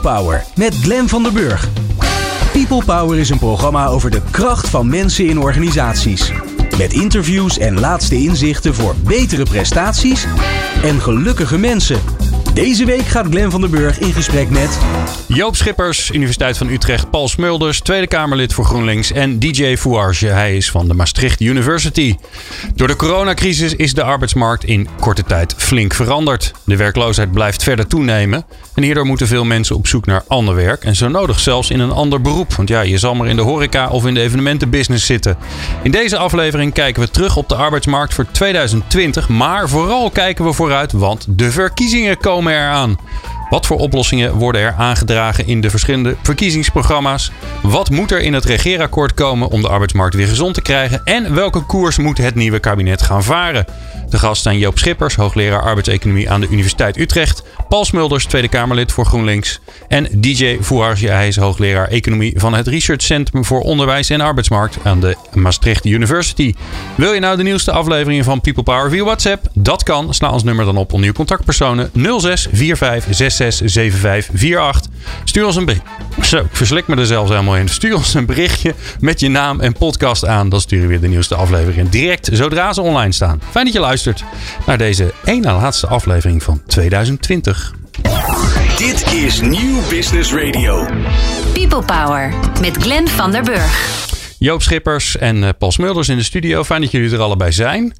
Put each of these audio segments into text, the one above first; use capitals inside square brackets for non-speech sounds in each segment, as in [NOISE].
Power met Glen van der Burg. People Power is een programma over de kracht van mensen in organisaties. Met interviews en laatste inzichten voor betere prestaties en gelukkige mensen. Deze week gaat Glenn van den Burg in gesprek met... Joop Schippers, Universiteit van Utrecht. Paul Smulders, Tweede Kamerlid voor GroenLinks. En DJ Fouarge, hij is van de Maastricht University. Door de coronacrisis is de arbeidsmarkt in korte tijd flink veranderd. De werkloosheid blijft verder toenemen. En hierdoor moeten veel mensen op zoek naar ander werk. En zo nodig zelfs in een ander beroep. Want ja, je zal maar in de horeca of in de evenementenbusiness zitten. In deze aflevering kijken we terug op de arbeidsmarkt voor 2020. Maar vooral kijken we vooruit, want de verkiezingen komen eraan. Wat voor oplossingen worden er aangedragen in de verschillende verkiezingsprogramma's? Wat moet er in het regeerakkoord komen om de arbeidsmarkt weer gezond te krijgen? En welke koers moet het nieuwe kabinet gaan varen? De gast zijn Joop Schippers, hoogleraar arbeidseconomie aan de Universiteit Utrecht. Paul Smulders, Tweede Kamerlid voor GroenLinks. En DJ Fouarge, hij is hoogleraar economie van het Research Centrum voor Onderwijs en Arbeidsmarkt aan de Maastricht University. Wil je nou de nieuwste afleveringen van People Power via WhatsApp? Dat kan. Sla ons nummer dan op onder je contactpersonen 06 45 667548. Stuur ons een bericht. Zo, ik verslik me er zelfs helemaal in. Stuur ons een berichtje met je naam en podcast aan. Dan sturen we weer de nieuwste afleveringen direct zodra ze online staan. Fijn dat je luistert naar deze ene laatste aflevering van 2020. Dit is Nieuw Business Radio. People Power met Glenn van der Burg. Joop Schippers en eh, Paul Smulders in de studio. Fijn dat jullie er allebei zijn.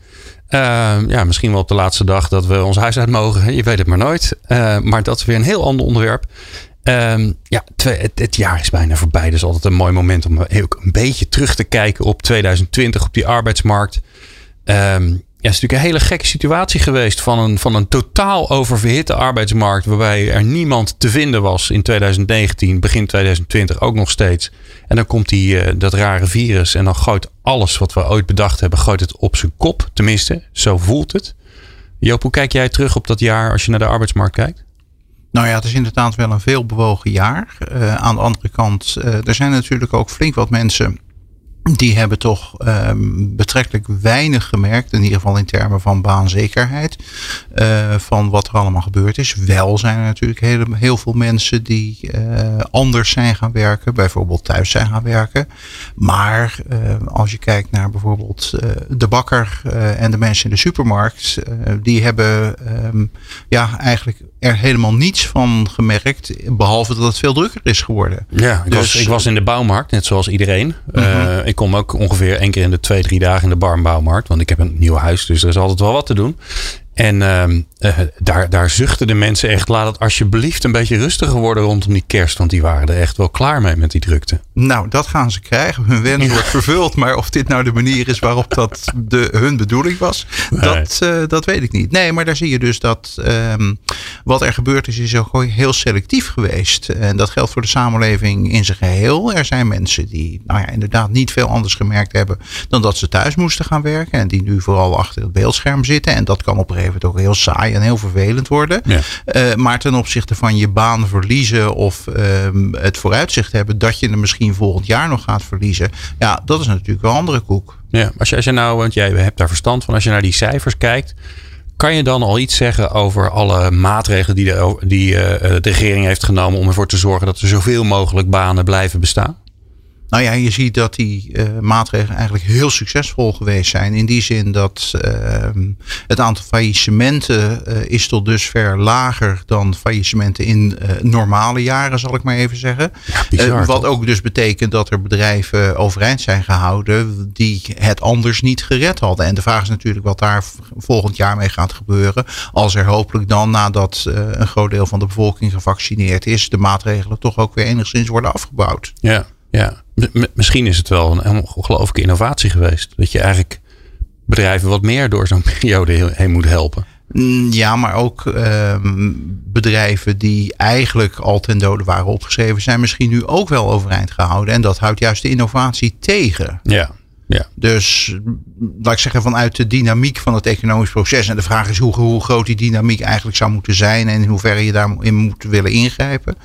Uh, ja, misschien wel op de laatste dag dat we ons huis uit mogen. Je weet het maar nooit. Uh, maar dat is weer een heel ander onderwerp. Uh, ja, het, het, jaar is bijna voorbij. Dus altijd een mooi moment om ook een beetje terug te kijken op 2020, op die arbeidsmarkt. Um, ja, het is natuurlijk een hele gekke situatie geweest van een, van een totaal oververhitte arbeidsmarkt. Waarbij er niemand te vinden was in 2019, begin 2020 ook nog steeds. En dan komt die, uh, dat rare virus en dan gooit alles wat we ooit bedacht hebben, gooit het op zijn kop. Tenminste, zo voelt het. Joop, hoe kijk jij terug op dat jaar als je naar de arbeidsmarkt kijkt? Nou ja, het is inderdaad wel een veel bewogen jaar. Uh, aan de andere kant, uh, er zijn natuurlijk ook flink wat mensen die hebben toch um, betrekkelijk weinig gemerkt, in ieder geval in termen van baanzekerheid, uh, van wat er allemaal gebeurd is. Wel zijn er natuurlijk heel, heel veel mensen die uh, anders zijn gaan werken, bijvoorbeeld thuis zijn gaan werken. Maar uh, als je kijkt naar bijvoorbeeld de bakker en de mensen in de supermarkt, die hebben um, ja, eigenlijk er helemaal niets van gemerkt, behalve dat het veel drukker is geworden. Ja, ik, dus, was, ik was in de bouwmarkt, net zoals iedereen. -huh. Ik kom ook ongeveer één keer in de twee, drie dagen in de barnbouwmarkt. Want ik heb een nieuw huis, dus er is altijd wel wat te doen. En uh, uh, daar, daar zuchten de mensen echt. Laat het alsjeblieft een beetje rustiger worden rondom die kerst. Want die waren er echt wel klaar mee met die drukte. Nou, dat gaan ze krijgen. Hun wens ja. wordt vervuld. Maar of dit nou de manier is waarop dat de, hun bedoeling was, nee. dat, uh, dat weet ik niet. Nee, maar daar zie je dus dat um, wat er gebeurd is, is ook heel selectief geweest. En dat geldt voor de samenleving in zijn geheel. Er zijn mensen die nou ja, inderdaad niet veel anders gemerkt hebben dan dat ze thuis moesten gaan werken. En die nu vooral achter het beeldscherm zitten. En dat kan op gegeven moment ook heel saai en heel vervelend worden. Ja. Uh, maar ten opzichte van je baan verliezen of um, het vooruitzicht hebben dat je er misschien volgend jaar nog gaat verliezen. Ja, dat is natuurlijk een andere koek. Ja, als je, als je nou, want jij hebt daar verstand van, als je naar die cijfers kijkt. Kan je dan al iets zeggen over alle maatregelen die de, die, uh, de regering heeft genomen om ervoor te zorgen dat er zoveel mogelijk banen blijven bestaan? Nou ja, je ziet dat die uh, maatregelen eigenlijk heel succesvol geweest zijn. In die zin dat uh, het aantal faillissementen uh, is tot dusver lager dan faillissementen in normale jaren, zal ik maar even zeggen. Ja, bizar, wat ook dus betekent dat er bedrijven overeind zijn gehouden die het anders niet gered hadden. En de vraag is natuurlijk wat daar volgend jaar mee gaat gebeuren. Als er hopelijk dan, nadat een groot deel van de bevolking gevaccineerd is, de maatregelen toch ook weer enigszins worden afgebouwd. Ja. Ja, misschien is het wel een ongelooflijke innovatie geweest. Dat je eigenlijk bedrijven wat meer door zo'n [LAUGHS] periode heen moet helpen. Ja, maar ook uh, bedrijven die eigenlijk al ten dode waren opgeschreven, zijn misschien nu ook wel overeind gehouden. En dat houdt juist de innovatie tegen. Ja, Ja. Dus laat ik zeggen, vanuit de dynamiek van het economisch proces. En de vraag is hoe, hoe groot die dynamiek eigenlijk zou moeten zijn. En in hoeverre je daarin moet willen ingrijpen.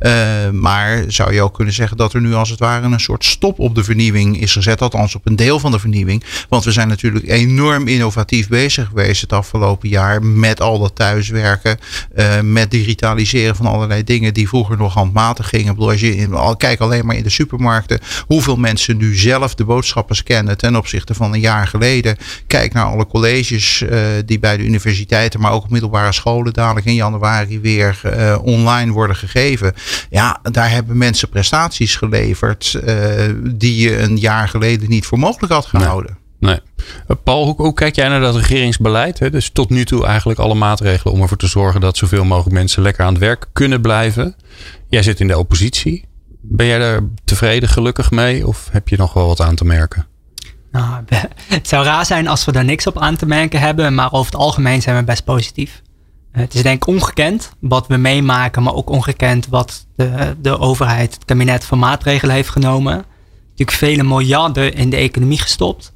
Uh, maar zou je ook kunnen zeggen dat er nu als het ware een soort stop op de vernieuwing is gezet. Althans op een deel van de vernieuwing. Want we zijn natuurlijk enorm innovatief bezig geweest het afgelopen jaar. Met al dat thuiswerken. Uh, met digitaliseren van allerlei dingen die vroeger nog handmatig gingen. Als je kijk alleen maar in de supermarkten. Hoeveel mensen nu zelf de boodschappen ten opzichte van een jaar geleden. Kijk naar alle colleges uh, die bij de universiteiten, maar ook op middelbare scholen dadelijk in januari weer uh, online worden gegeven. Ja, daar hebben mensen prestaties geleverd uh, die je een jaar geleden niet voor mogelijk had gehouden. Nee. nee. Paul, hoe, hoe, kijk jij naar dat regeringsbeleid? Hè? Dus tot nu toe eigenlijk alle maatregelen om ervoor te zorgen dat zoveel mogelijk mensen lekker aan het werk kunnen blijven. Jij zit in de oppositie. Ben jij daar tevreden, gelukkig mee? Of heb je nog wel wat aan te merken? Het zou raar zijn als we daar niks op aan te merken hebben, maar over het algemeen zijn we best positief. Het is denk ik ongekend wat we meemaken, maar ook ongekend wat de, de overheid, het kabinet van maatregelen heeft genomen. Natuurlijk vele miljarden in de economie gestopt.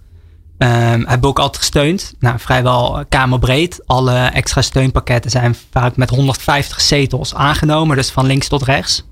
Um, hebben ook altijd gesteund. Nou, vrijwel kamerbreed. Alle extra steunpakketten zijn vaak met 150 zetels aangenomen, dus van links tot rechts.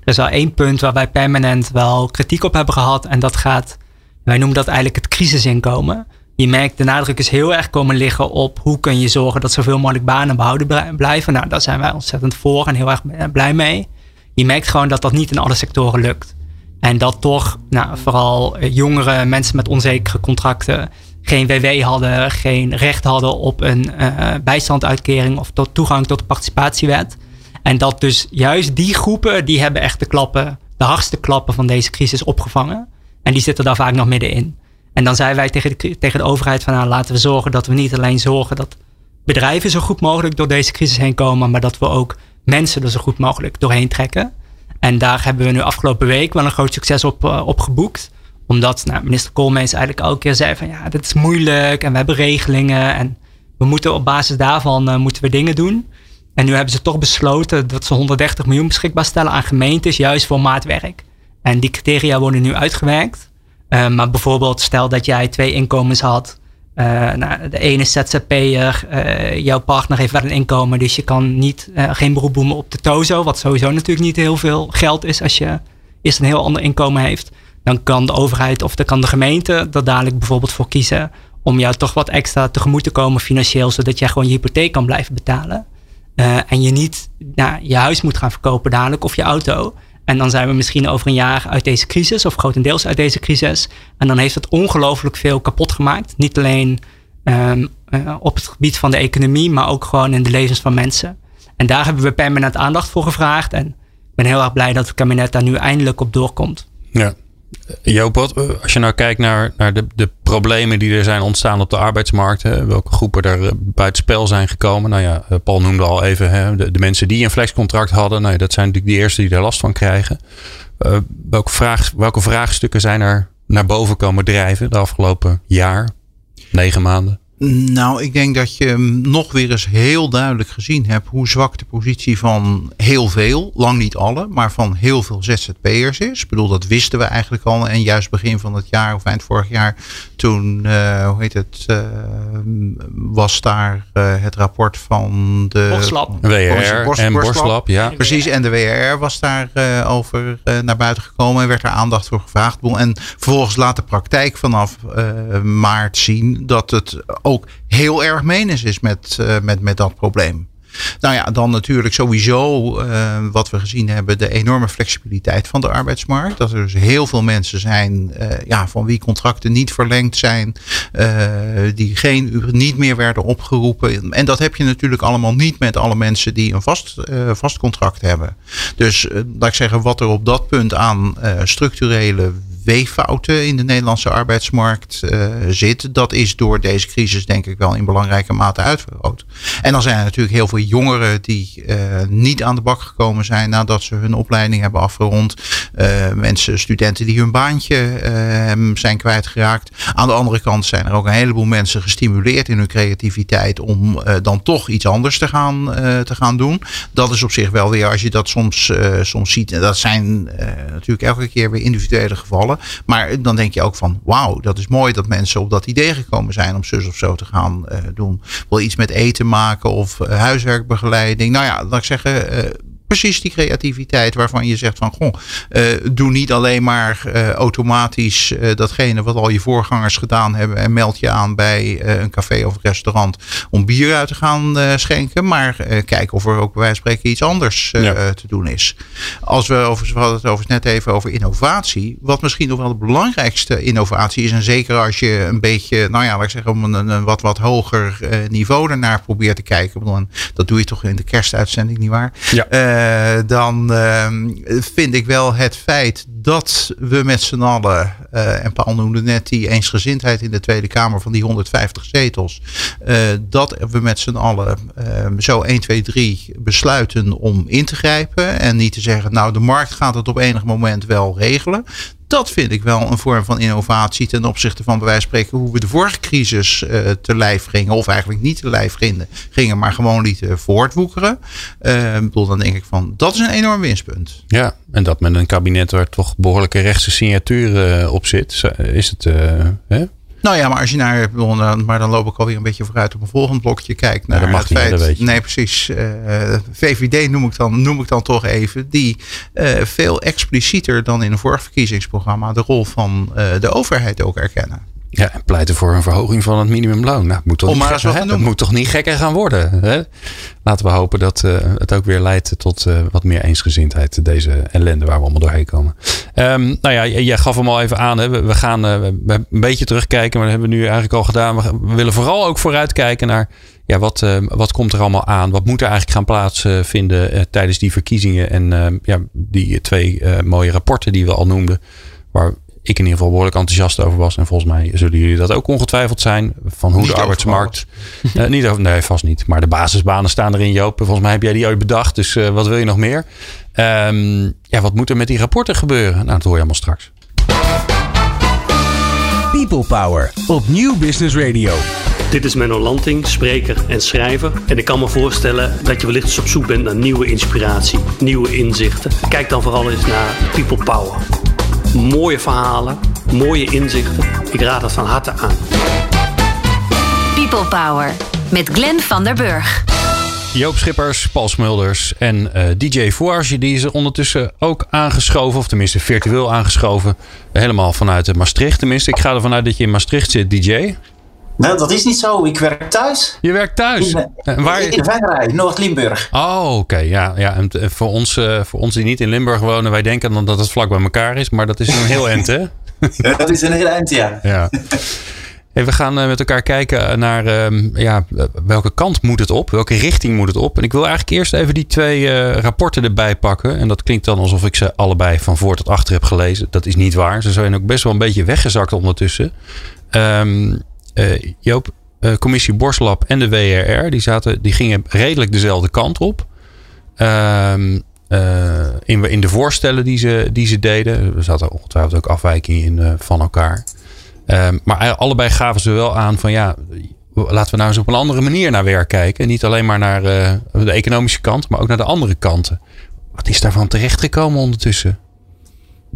Er is wel één punt waar wij permanent wel kritiek op hebben gehad en dat gaat wij noemen dat eigenlijk het crisisinkomen. Je merkt, de nadruk is heel erg komen liggen op hoe kun je zorgen dat zoveel mogelijk banen behouden blijven. Nou, daar zijn wij ontzettend voor en heel erg blij mee. Je merkt gewoon dat dat niet in alle sectoren lukt. En dat toch nou, vooral eh, jongere mensen met onzekere contracten geen WW hadden, geen recht hadden op een uh, bijstandsuitkering of tot toegang tot de participatiewet. En dat dus juist die groepen, die hebben echt de klappen, de hardste klappen van deze crisis opgevangen. En die zitten daar vaak nog middenin. En dan zeiden wij tegen de, tegen de overheid van nou, laten we zorgen dat we niet alleen zorgen dat bedrijven zo goed mogelijk door deze crisis heen komen, maar dat we ook mensen er zo goed mogelijk doorheen trekken. En daar hebben we nu afgelopen week wel een groot succes op, uh, op geboekt. Omdat nou, minister Koolmees eigenlijk elke keer zei van ja, dit is moeilijk en we hebben regelingen en we moeten op basis daarvan uh, moeten we dingen doen. En nu hebben ze toch besloten dat ze 130 miljoen beschikbaar stellen aan gemeentes juist voor maatwerk. En die criteria worden nu uitgewerkt. Uh, maar bijvoorbeeld, stel dat jij twee inkomens had. Uh, nou, de ene ZZP'er, uh, jouw partner heeft wel een inkomen, dus je kan niet, geen beroep doen op de TOZO, wat sowieso natuurlijk niet heel veel geld is als je eerst een heel ander inkomen heeft. Dan kan de overheid of dan kan de gemeente er dadelijk bijvoorbeeld voor kiezen om jou toch wat extra tegemoet te komen financieel, zodat jij gewoon je hypotheek kan blijven betalen. en je niet nou, je huis moet gaan verkopen dadelijk of je auto. En dan zijn we misschien over een jaar uit deze crisis, of grotendeels uit deze crisis. En dan heeft het ongelooflijk veel kapot gemaakt. Niet alleen um, uh, op het gebied van de economie, maar ook gewoon in de levens van mensen. En daar hebben we permanent aandacht voor gevraagd. En ik ben heel erg blij dat het kabinet daar nu eindelijk op doorkomt. Ja, Joop, als je nou kijkt naar, naar de, de problemen die er zijn ontstaan op de arbeidsmarkt, hè, welke groepen er eh, buitenspel zijn gekomen. Nou ja, eh, Paul noemde al even hè, de, mensen die een flexcontract hadden. Nou ja, dat zijn natuurlijk de eerste die er last van krijgen. Welke, vraag, welke vraagstukken zijn er naar boven komen drijven de afgelopen jaar, negen maanden? Nou, ik denk dat je nog weer eens heel duidelijk gezien hebt hoe zwak de positie van heel veel, lang niet alle, maar van heel veel ZZP'ers is. Ik bedoel, dat wisten we eigenlijk al. En juist begin van het jaar of eind vorig jaar, toen, uh, hoe heet het, uh, was daar uh, het rapport van de Borslab. WR en Borslab, ja. Precies, en de WR was daar over naar buiten gekomen en werd er aandacht voor gevraagd. En vervolgens laat de praktijk vanaf maart zien dat het ook heel erg menens is met, uh, met, met dat probleem. Nou ja, dan natuurlijk sowieso uh, wat we gezien hebben, de enorme flexibiliteit van de arbeidsmarkt. Dat er dus heel veel mensen zijn uh, ja, van wie contracten niet verlengd zijn, die geen, niet meer werden opgeroepen. En dat heb je natuurlijk allemaal niet met alle mensen die een vast, vast contract hebben. Dus laat ik zeggen, wat er op dat punt aan structurele weeffouten in de Nederlandse arbeidsmarkt uh, zit. Dat is door deze crisis denk ik wel in belangrijke mate uitvergroot. En dan zijn er natuurlijk heel veel jongeren die uh, niet aan de bak gekomen zijn nadat ze hun opleiding hebben afgerond. Uh, mensen, studenten die hun baantje zijn kwijtgeraakt. Aan de andere kant zijn er ook een heleboel mensen gestimuleerd in hun creativiteit om dan toch iets anders te gaan, te gaan doen. Dat is op zich wel weer, als je dat soms, soms ziet, dat zijn natuurlijk elke keer weer individuele gevallen Maar dan denk je ook van, wauw, dat is mooi dat mensen op dat idee gekomen zijn om zus of zo te gaan doen. Wil iets met eten maken of huiswerkbegeleiding. Nou ja, laat ik zeggen precies die creativiteit waarvan je zegt van goh, uh, doe niet alleen maar uh, automatisch uh, datgene wat al je voorgangers gedaan hebben en meld je aan bij een café of restaurant om bier uit te gaan schenken, maar kijk of er ook bij wijze van spreken iets anders ja. te doen is. Als we over, we hadden het over, net even over innovatie, wat misschien nog wel de belangrijkste innovatie is en zeker als je een beetje, nou ja, laat ik zeggen, om een, een wat, wat hoger niveau ernaar probeert te kijken, dat doe je toch in de kerstuitzending, niet waar? Ja. Eh, dan ehm, vind ik wel het feit dat we met z'n allen, uh, en Paul noemde net die eensgezindheid in de Tweede Kamer van die 150 zetels, uh, dat we met z'n allen ehm, zo 1, 2, 3 besluiten om in te grijpen en niet te zeggen, nou de markt gaat het op enig moment wel regelen dat vind ik wel een vorm van innovatie ten opzichte van bij wijze van spreken hoe we de vorige crisis uh, te lijf gingen. Of eigenlijk niet te lijf gingen, gingen maar gewoon lieten voortwoekeren. Uh, bedoel, dan denk ik van dat is een enorm winstpunt. Ja, en dat met een kabinet waar toch behoorlijke rechtse signatuur uh, op zit, is het. Hè? Nou ja, maar als je naar, maar dan loop ik alweer een beetje vooruit op een volgend blokje. Kijk naar het feit. nee, precies. Uh, VVD noem ik, dan, noem ik dan toch even. Die uh, veel explicieter dan in een vorig verkiezingsprogramma de rol van uh, de overheid ook erkennen. Ja, en pleiten voor een verhoging van het minimumloon. Nou, moet toch Om niet, maar dat moet toch niet gekker gaan worden. Hè? Laten we hopen dat uh, het ook weer leidt tot uh, wat meer eensgezindheid. Deze ellende waar we allemaal doorheen komen. Um, nou ja, jij gaf hem al even aan. Hè? We, we gaan uh, we een beetje terugkijken. Maar dat hebben we nu eigenlijk al gedaan. We, we willen vooral ook vooruitkijken naar... Ja, wat, wat komt er allemaal aan? Wat moet er eigenlijk gaan plaatsvinden tijdens die verkiezingen? En ja, die twee mooie rapporten die we al noemden. Waar ik in ieder geval behoorlijk enthousiast over was. En volgens mij zullen jullie dat ook ongetwijfeld zijn. Van hoe de arbeidsmarkt. Uh, [LAUGHS] niet over, nee, vast niet. Maar de basisbanen staan erin, Joop. Volgens mij heb jij die ooit bedacht. Dus uh, wat wil je nog meer? Um, ja, wat moet er met die rapporten gebeuren? Nou, dat hoor je allemaal straks. People Power op Nieuw Business Radio. Dit is Menno Lanting, spreker en schrijver. En ik kan me voorstellen dat je wellicht eens op zoek bent naar nieuwe inspiratie, nieuwe inzichten. Kijk dan vooral eens naar People Power mooie verhalen, mooie inzichten. Ik raad het van harte aan. People Power met Glenn van der Burg. Joop Schippers, Paul Smulders en uh, eh, DJ Fouarge, die is er ondertussen ook aangeschoven, of tenminste virtueel aangeschoven. Helemaal vanuit Maastricht. Tenminste, ik ga ervan uit dat je in Maastricht zit, DJ. Nou, dat is niet zo. Ik werk thuis. Je werkt thuis? In, uh, waar... in de Noord-Limburg. Oh, oké. Ja, ja. En eh, voor ons, uh, voor ons die niet in Limburg wonen, wij denken dan dat het vlak bij elkaar is. Maar dat is een heel eind, hè? [LAUGHS] dat is een heel eind, ja. ja. Hey, we gaan met elkaar kijken naar uh, ja, welke kant moet het op? Welke richting moet het op? En ik wil eigenlijk eerst even die twee rapporten erbij pakken. En dat klinkt dan alsof ik ze allebei van voor tot achter heb gelezen. Dat is niet waar. Ze zijn ook best wel een beetje weggezakt ondertussen. Um, uh, Joop, uh, commissie Borslab en de WRR, die, zaten, die gingen redelijk dezelfde kant op. Um, uh, in, in de voorstellen die ze, die ze deden. Er zaten ongetwijfeld ook afwijkingen in van elkaar. Um, maar allebei gaven ze wel aan van ja, laten we nou eens op een andere manier naar werk kijken. Niet alleen maar naar de economische kant, maar ook naar de andere kanten. Wat is daarvan terechtgekomen ondertussen?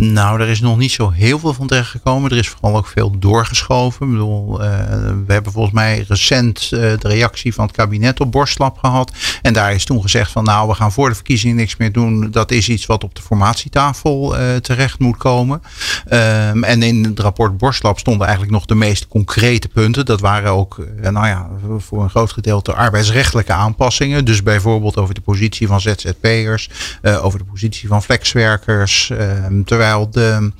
Nou, er is nog niet zo heel veel van terecht gekomen. Er is vooral ook veel doorgeschoven. Ik bedoel, uh, we hebben volgens mij recent uh, de reactie van het kabinet op Borstlap gehad. En daar is toen gezegd van nou, we gaan voor de verkiezingen niks meer doen. Dat is iets wat op de formatietafel uh, terecht moet komen. Um, en in het rapport Borstlap stonden eigenlijk nog de meest concrete punten. Dat waren ook, nou ja, voor een groot gedeelte arbeidsrechtelijke aanpassingen. Dus bijvoorbeeld over de positie van ZZP'ers, over de positie van flexwerkers. Ehm, terwijl terwijl de,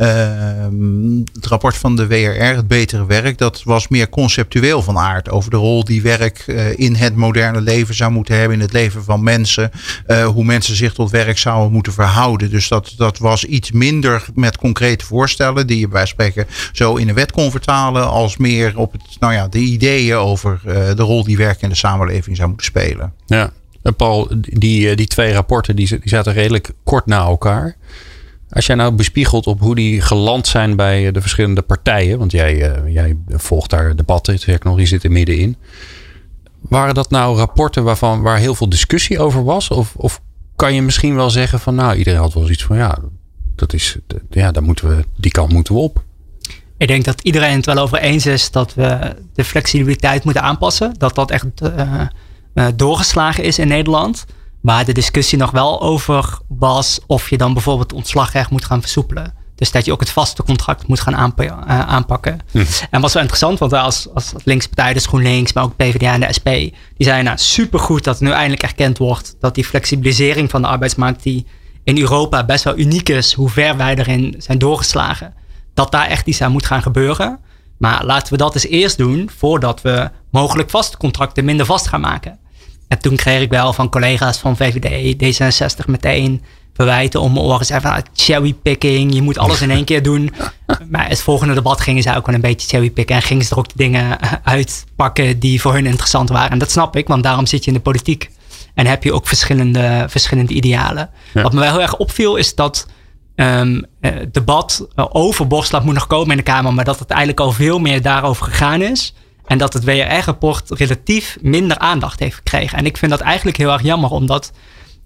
uh, het rapport van de WRR, het betere werk, dat was meer conceptueel van aard. Over de rol die werk uh, in het moderne leven zou moeten hebben, in het leven van mensen. Uh, hoe mensen zich tot werk zouden moeten verhouden. Dus dat, dat was iets minder met concrete voorstellen die je bij spreken zo in een wet kon vertalen. Als meer op het, nou ja, de ideeën over uh, de rol die werk in de samenleving zou moeten spelen. Ja. Paul, die, die twee rapporten die, die zaten redelijk kort na elkaar. Als jij nou bespiegelt op hoe die geland zijn bij de verschillende partijen, want jij, uh, jij volgt daar debatten, technologie zit er middenin. Waren dat nou rapporten waarvan, waar heel veel discussie over was? Of, of kan je misschien wel zeggen van nou, iedereen had wel zoiets van ja, Dat is, ja, daar moeten we, die kant moeten we op. Ik denk dat iedereen het wel over eens is dat we de flexibiliteit moeten aanpassen. Dat dat echt uh, doorgeslagen is in Nederland. Waar de discussie nog wel over was of je dan bijvoorbeeld ontslagrecht moet gaan versoepelen. Dus dat je ook het vaste contract moet gaan uh, aanpakken. Hm. En was wel interessant, want als, als linkse partij, dus GroenLinks, maar ook PvdA en de SP, die zeiden nou supergoed dat het nu eindelijk erkend wordt dat die flexibilisering van de arbeidsmarkt die in Europa best wel uniek is, hoe ver wij erin zijn doorgeslagen, dat daar echt iets aan moet gaan gebeuren. Maar laten we dat eens eerst doen voordat we mogelijk vaste contracten minder vast gaan maken. En toen kreeg ik wel van collega's van VVD, D66 meteen verwijten om mijn oren. Zeiden van ah, cherrypicking, je moet alles in één keer doen. [LAUGHS] Maar het volgende debat gingen ze ook wel een beetje cherrypicken. En gingen ze er ook de dingen uitpakken die voor hun interessant waren. En dat snap ik, want daarom zit je in de politiek. En heb je ook verschillende, verschillende idealen. Wat me wel heel erg opviel is dat um, debat over Borslap moet nog komen in de Kamer. Maar dat het eigenlijk al veel meer daarover gegaan is. En dat het WRR-rapport relatief minder aandacht heeft gekregen. En ik vind dat eigenlijk heel erg jammer, omdat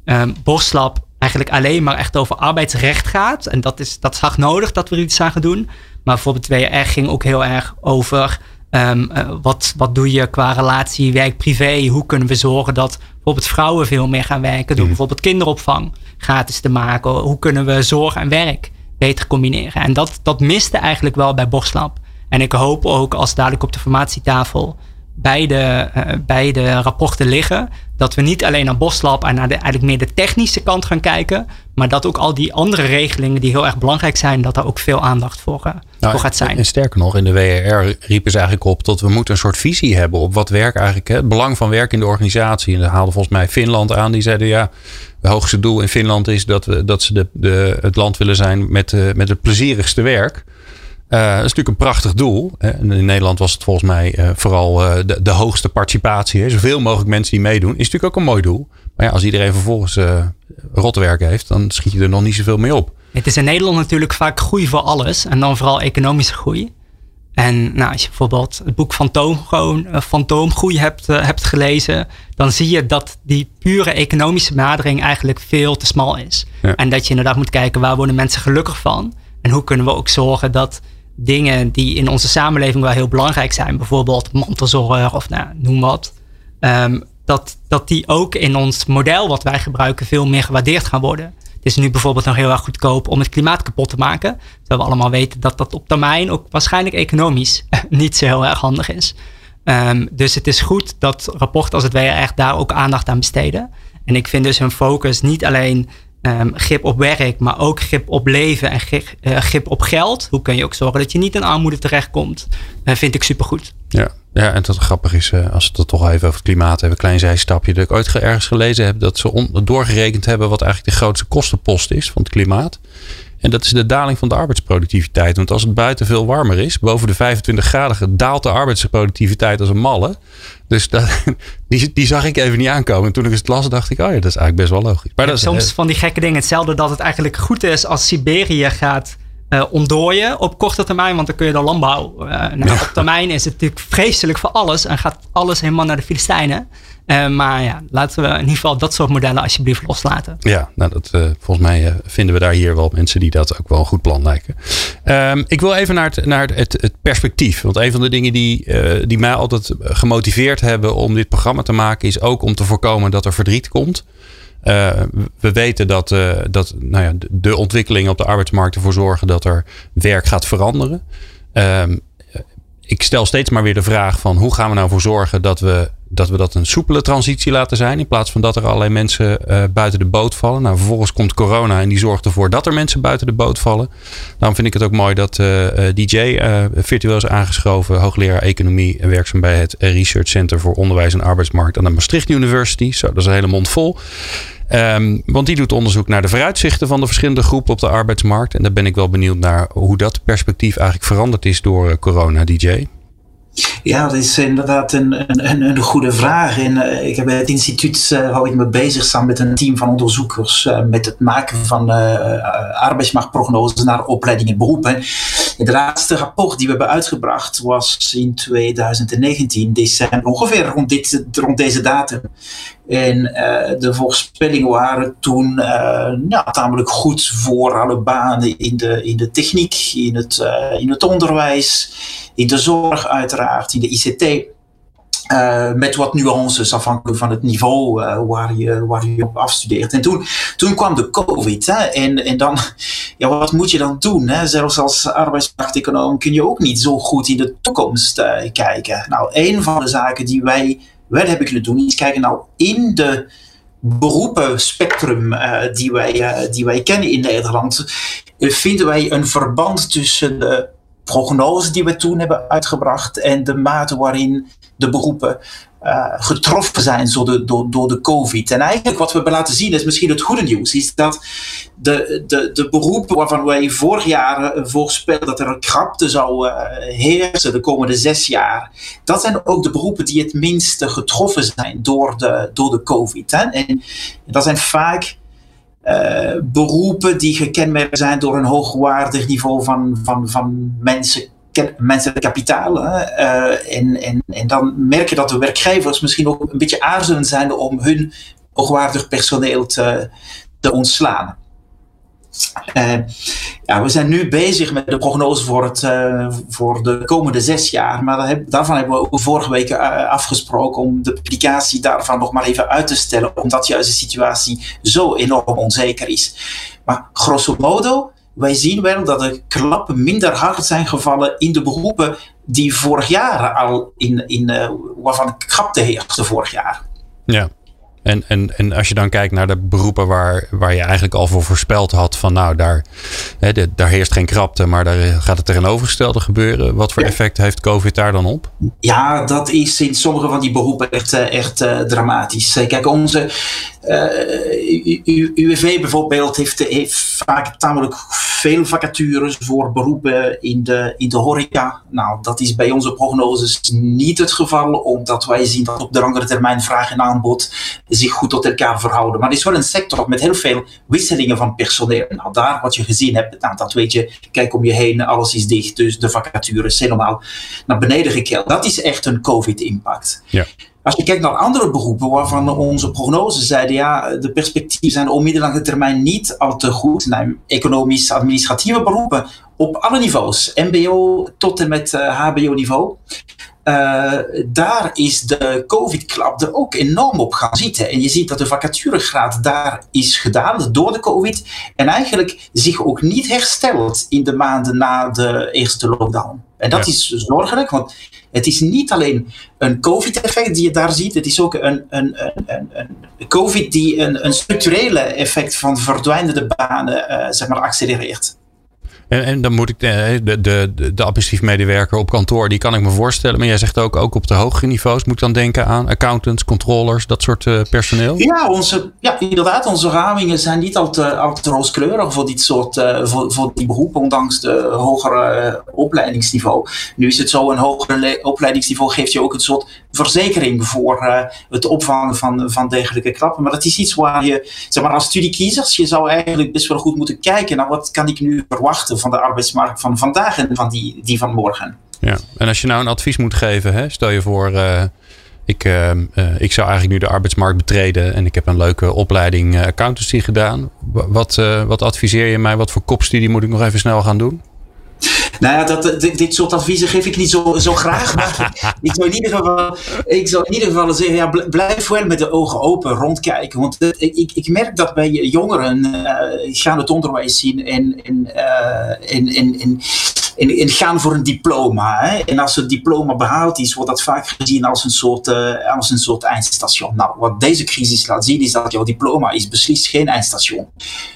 um, Borslap eigenlijk alleen maar echt over arbeidsrecht gaat. En dat is, dat is hard nodig dat we er iets aan gaan doen. Maar bijvoorbeeld WR ging ook heel erg over um, uh, wat, wat doe je qua relatie werk-privé. Hoe kunnen we zorgen dat bijvoorbeeld vrouwen veel meer gaan werken. Door mhm. bijvoorbeeld kinderopvang gratis te maken. Hoe kunnen we zorg en werk beter combineren. En dat, dat miste eigenlijk wel bij Borslab. En ik hoop ook als dadelijk op de formatietafel beide, uh, beide rapporten liggen. Dat we niet alleen naar Boslab en naar de, eigenlijk meer de technische kant gaan kijken. Maar dat ook al die andere regelingen die heel erg belangrijk zijn, dat daar ook veel aandacht voor, uh, nou, voor gaat zijn. En sterker nog, in de WRR riepen ze eigenlijk op dat we moeten een soort visie hebben op wat werk eigenlijk, hè, het belang van werk in de organisatie. En daar haalde volgens mij Finland aan. Die zeiden ja, het hoogste doel in Finland is dat, we, dat ze de, de, het land willen zijn met, uh, met het plezierigste werk. Uh, dat is natuurlijk een prachtig doel. Hè. In Nederland was het volgens mij uh, vooral uh, de, de, hoogste participatie. Hè. Zoveel mogelijk mensen die meedoen. Is natuurlijk ook een mooi doel. Maar ja, als iedereen vervolgens rotwerk heeft, dan schiet je er nog niet zoveel mee op. Het is in Nederland natuurlijk vaak groei voor alles. En dan vooral economische groei. En nou, als je bijvoorbeeld het boek Fantoom, gewoon, Fantoomgroei hebt, hebt gelezen, dan zie je dat die pure economische benadering eigenlijk veel te smal is. Ja. En dat je inderdaad moet kijken waar worden mensen gelukkig van. En hoe kunnen we ook zorgen dat dingen die in onze samenleving wel heel belangrijk zijn, bijvoorbeeld mantelzorg of nou, noem wat, um, dat, dat die ook in ons model wat wij gebruiken veel meer gewaardeerd gaan worden. Het is nu bijvoorbeeld nog heel erg goedkoop om het klimaat kapot te maken. Terwijl we allemaal weten dat dat op termijn ook waarschijnlijk economisch [LAUGHS] niet zo heel erg handig is. Um, dus het is goed dat rapporten als het WR echt daar ook aandacht aan besteden. En ik vind dus hun focus niet alleen um, grip op werk, maar ook grip op leven en grip, uh, grip, op geld. Hoe kun je ook zorgen dat je niet in armoede terechtkomt? Uh, vind ik supergoed. Ja. Ja, en dat grappig is, uh, als we het toch even over het klimaat hebben, klein zijstapje. Dat ik ooit ergens gelezen heb dat ze doorgerekend hebben wat eigenlijk de grootste kostenpost is van het klimaat. En dat is de daling van de arbeidsproductiviteit. Want als het buiten veel warmer is, boven de 25 graden, daalt de arbeidsproductiviteit als een malle. Dus dat, [LAUGHS] die, die zag ik even niet aankomen. En toen ik het las, dacht ik, oh ja, dat is eigenlijk best wel logisch. Maar dat is, soms van die gekke dingen. Hetzelfde dat het eigenlijk goed is als Siberië gaat uh, ontdooien op korte termijn, want dan kun je de landbouw. Uh, nou, ja. Op termijn is het natuurlijk vreselijk voor alles en gaat alles helemaal naar de Filistijnen. Uh, maar ja, laten we in ieder geval dat soort modellen alsjeblieft loslaten. Ja, nou dat, volgens mij vinden we daar hier wel mensen die dat ook wel een goed plan lijken. Um, ik wil even naar, het, naar het, het, perspectief. Want een van de dingen die, die mij altijd gemotiveerd hebben om dit programma te maken, is ook om te voorkomen dat er verdriet komt. We weten dat, dat nou ja, de ontwikkelingen op de arbeidsmarkt ervoor zorgen dat er werk gaat veranderen. Uh, ik stel steeds maar weer de vraag van hoe gaan we nou voor zorgen dat we dat, we dat een soepele transitie laten zijn. In plaats van dat er allerlei mensen uh, buiten de boot vallen. Nou, vervolgens komt corona en die zorgt ervoor dat er mensen buiten de boot vallen. Daarom vind ik het ook mooi dat uh, DJ virtueel is aangeschoven. Hoogleraar economie en werkzaam bij het Research Center voor Onderwijs en Arbeidsmarkt aan de Maastricht University. Zo, dat is een hele mond vol. Um, want die doet onderzoek naar de vooruitzichten van de verschillende groepen op de arbeidsmarkt. En daar ben ik wel benieuwd naar hoe dat perspectief eigenlijk veranderd is door corona, DJ. Ja, dat is inderdaad een, een, een goede vraag. En, uh, ik heb bij het instituut uh, hou ik me bezig samen met een team van onderzoekers uh, met het maken van arbeidsmarktprognoses naar opleidingen en beroepen. De laatste rapport die we hebben uitgebracht was in 2019, december, ongeveer rond, dit, rond deze datum. En de voorspellingen waren toen ja, tamelijk goed voor alle banen in de, in de techniek, in het, in het onderwijs, in de zorg uiteraard, in de ICT. Uh, met wat nuances afhankelijk van het niveau uh, waar, je, waar je op afstudeert. En toen, toen kwam de COVID. Hè, en, en dan, [LAUGHS] ja, wat moet je dan doen? Hè? Zelfs als arbeidsmarkteconoom kun je ook niet zo goed in de toekomst uh, kijken. Nou, een van de zaken die wij wel hebben kunnen doen, is kijken nou in de beroepenspectrum die, wij, die wij kennen in Nederland, vinden wij een verband tussen de prognose die we toen hebben uitgebracht en de mate waarin de beroepen uh, getroffen zijn door de, door, door de COVID. En eigenlijk wat we hebben laten zien is misschien het goede nieuws, is dat de, de, de beroepen waarvan wij vorig jaar uh, voorspelden dat er een krapte zou uh, heersen de komende zes jaar, dat zijn ook de beroepen die het minste getroffen zijn door de, door de COVID. Hè? En dat zijn vaak beroepen die gekenmerkt zijn door een hoogwaardig niveau van, van, van mensen, menselijk kapitaal. Uh, en, en, en dan merk je dat de werkgevers misschien ook een beetje aarzelen zijn om hun hoogwaardig personeel te, te ontslaan. Uh, ja, we zijn nu bezig met de prognose voor, het, uh, voor de komende zes jaar. Maar heb, daarvan hebben we vorige week afgesproken om de publicatie daarvan nog maar even uit te stellen. Omdat juist de situatie zo enorm onzeker is. Maar grosso modo, wij zien wel dat de klappen minder hard zijn gevallen in de beroepen die vorig jaar al in, in waarvan krapte heerste vorig jaar. Ja. En, en, en als je dan kijkt naar de beroepen waar, waar je eigenlijk al voor voorspeld had van nou daar, hè, de, daar heerst geen krapte, maar daar gaat het tegenovergestelde gebeuren. Wat voor effect heeft COVID daar dan op? Ja, dat is in sommige van die beroepen echt, eh, echt uh, dramatisch. Kijk, onze uh, UWV bijvoorbeeld heeft, heeft vaak tamelijk veel vacatures voor beroepen in de, in de horeca. Nou, dat is bij onze prognoses niet het geval, omdat wij zien dat op de langere termijn vraag en aanbod zich goed tot elkaar verhouden. Maar het is wel een sector met heel veel wisselingen van personeel. Nou, daar wat je gezien hebt, nou, dat weet je, kijk om je heen, alles is dicht, dus de vacatures zijn normaal naar beneden gekeld. Dat is echt een COVID-impact. Ja. Als je kijkt naar andere beroepen waarvan onze prognoses zeiden, ja, de perspectieven zijn op middellange termijn niet al te goed. Nou, economisch-administratieve beroepen op alle niveaus, MBO tot en met uh, HBO-niveau. Uh, daar is de COVID-klap er ook enorm op gaan zitten. En je ziet dat de vacaturegraad daar is gedaald door de COVID. En eigenlijk zich ook niet herstelt in de maanden na de eerste lockdown. En dat is zorgelijk, want het is niet alleen een COVID-effect die je daar ziet, het is ook een, een, een, een COVID die een, een structurele effect van verdwijnende banen uh, zeg maar, accelereert. En, dan moet ik de, de, de, de administratief medewerker op kantoor, die kan ik me voorstellen. Maar jij zegt ook, ook op de hogere niveaus moet ik dan denken aan accountants, controllers, dat soort uh, personeel? Ja, onze, ja, inderdaad. Onze ramingen zijn niet al te, al rooskleurig voor dit soort uh, voor, voor die beroepen, ondanks de hogere opleidingsniveau. Nu is het zo, een hogere opleidingsniveau geeft je ook een soort verzekering voor het opvangen van, van dergelijke klappen. Maar dat is iets waar je, zeg maar, als studiekiezers, je zou eigenlijk best wel goed moeten kijken naar wat kan ik nu verwachten van de arbeidsmarkt van vandaag en van die, die van morgen. Ja, en als je nou een advies moet geven, hè, stel je voor, uh, ik, uh, ik zou eigenlijk nu de arbeidsmarkt betreden en ik heb een leuke opleiding accountancy gedaan. Wat, wat adviseer je mij? Wat voor kopstudie moet ik nog even snel gaan doen? Nou ja, dat, dit, soort adviezen geef ik niet zo, zo graag. Maar [LAUGHS] ik, zou in ieder geval, ik zou in ieder geval zeggen, ja, blijf wel met de ogen open rondkijken. Want ik, ik merk dat bij jongeren uh, gaan het onderwijs zien en, en, uh, en, en, en en, gaan voor een diploma. Hè? En als het diploma behaald is, wordt dat vaak gezien als een soort, uh, als een soort eindstation. Nou, wat deze crisis laat zien, is dat jouw diploma is beslist geen eindstation.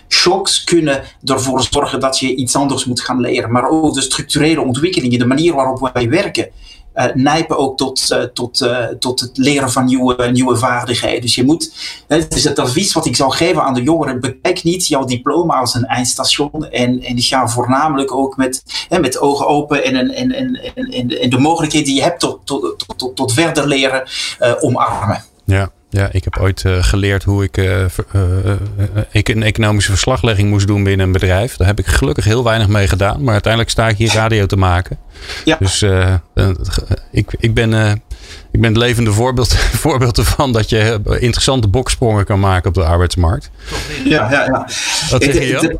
Shocks kunnen ervoor zorgen dat je iets anders moet gaan leren, maar ook de structurele ontwikkelingen, de manier waarop wij werken, nijpen ook tot, uh, tot, uh, tot het leren van nieuwe, nieuwe vaardigheden. Dus je moet, het is het advies wat ik zou geven aan de jongeren, bekijk niet jouw diploma als een eindstation en, en ga voornamelijk ook met, hè, met ogen open en, en, en, en, en, de mogelijkheden die je hebt tot, tot, tot, tot verder leren omarmen. Ja. Ja, ik heb ooit uh, geleerd hoe ik uh, een economische verslaglegging moest doen binnen een bedrijf. Daar heb ik gelukkig heel weinig mee gedaan. Maar uiteindelijk sta ik hier radio te maken. Ja. Dus ik, ik, ben, ik ben het levende voorbeeld, [LAUGHS] voorbeeld ervan dat je interessante boksprongen kan maken op de arbeidsmarkt. Ja, ja, ja. Wat zeg je?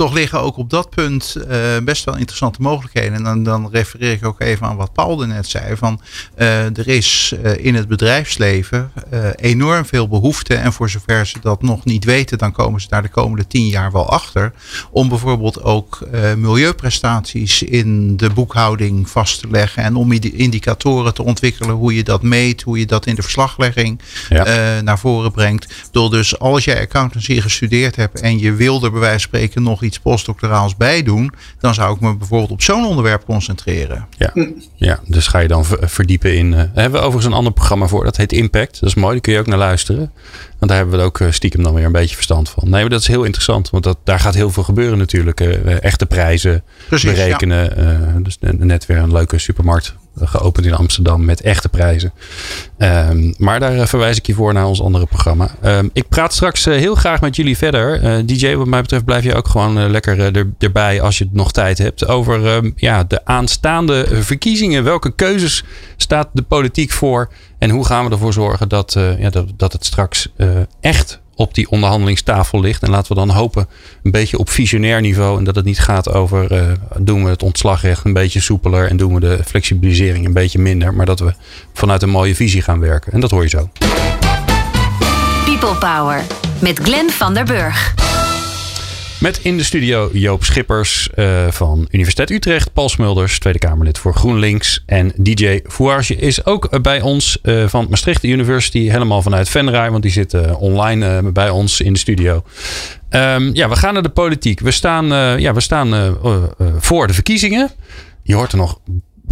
Toch liggen ook op dat punt uh, best wel interessante mogelijkheden. En dan, dan refereer ik ook even aan wat Paul net zei. Van, uh, er is uh, in het bedrijfsleven enorm veel behoefte. En voor zover ze dat nog niet weten, dan komen ze daar de komende tien jaar wel achter. Om bijvoorbeeld ook milieuprestaties in de boekhouding vast te leggen. En om indicatoren te ontwikkelen hoe je dat meet. Hoe je dat in de verslaglegging ja. naar voren brengt. Door dus als jij accountancy gestudeerd hebt en je wil er bij wijze van spreken nog iets postdoctoraals bij doen, dan zou ik me bijvoorbeeld op zo'n onderwerp concentreren. Ja, ja dus ga je dan verdiepen in. Uh, hebben we overigens een ander programma voor, dat heet Impact. Dat is mooi, daar kun je ook naar luisteren. Want daar hebben we ook eh, stiekem dan weer een beetje verstand van. Nee, maar dat is heel interessant, want dat, daar gaat heel veel gebeuren natuurlijk. Uh, echte prijzen Precies, berekenen. Ja. dus net weer een leuke supermarkt geopend in Amsterdam met echte prijzen. Um, maar daar verwijs ik je voor naar ons andere programma. Um, ik praat straks heel graag met jullie verder. Uh, DJ, wat mij betreft blijf je ook gewoon lekker er, erbij als je nog tijd hebt. Over um, ja, de aanstaande verkiezingen. Welke keuzes staat de politiek voor? En hoe gaan we ervoor zorgen dat, ja, dat, dat het straks echt op die onderhandelingstafel ligt. En laten we dan hopen een beetje op visionair niveau. En dat het niet gaat over uh, doen we het ontslagrecht een beetje soepeler. En doen we de flexibilisering een beetje minder. Maar dat we vanuit een mooie visie gaan werken. En dat hoor je zo. People Power met Glenn van der Burg. Met in de studio Joop Schippers uh, van Universiteit Utrecht. Paul Smulders, Tweede Kamerlid voor GroenLinks. En DJ Fouage is ook bij ons uh, van Maastricht University. Helemaal vanuit Venray, want die zit online bij ons in de studio. Um, ja, we gaan naar de politiek. We staan, ja, we staan voor de verkiezingen. Je hoort er nog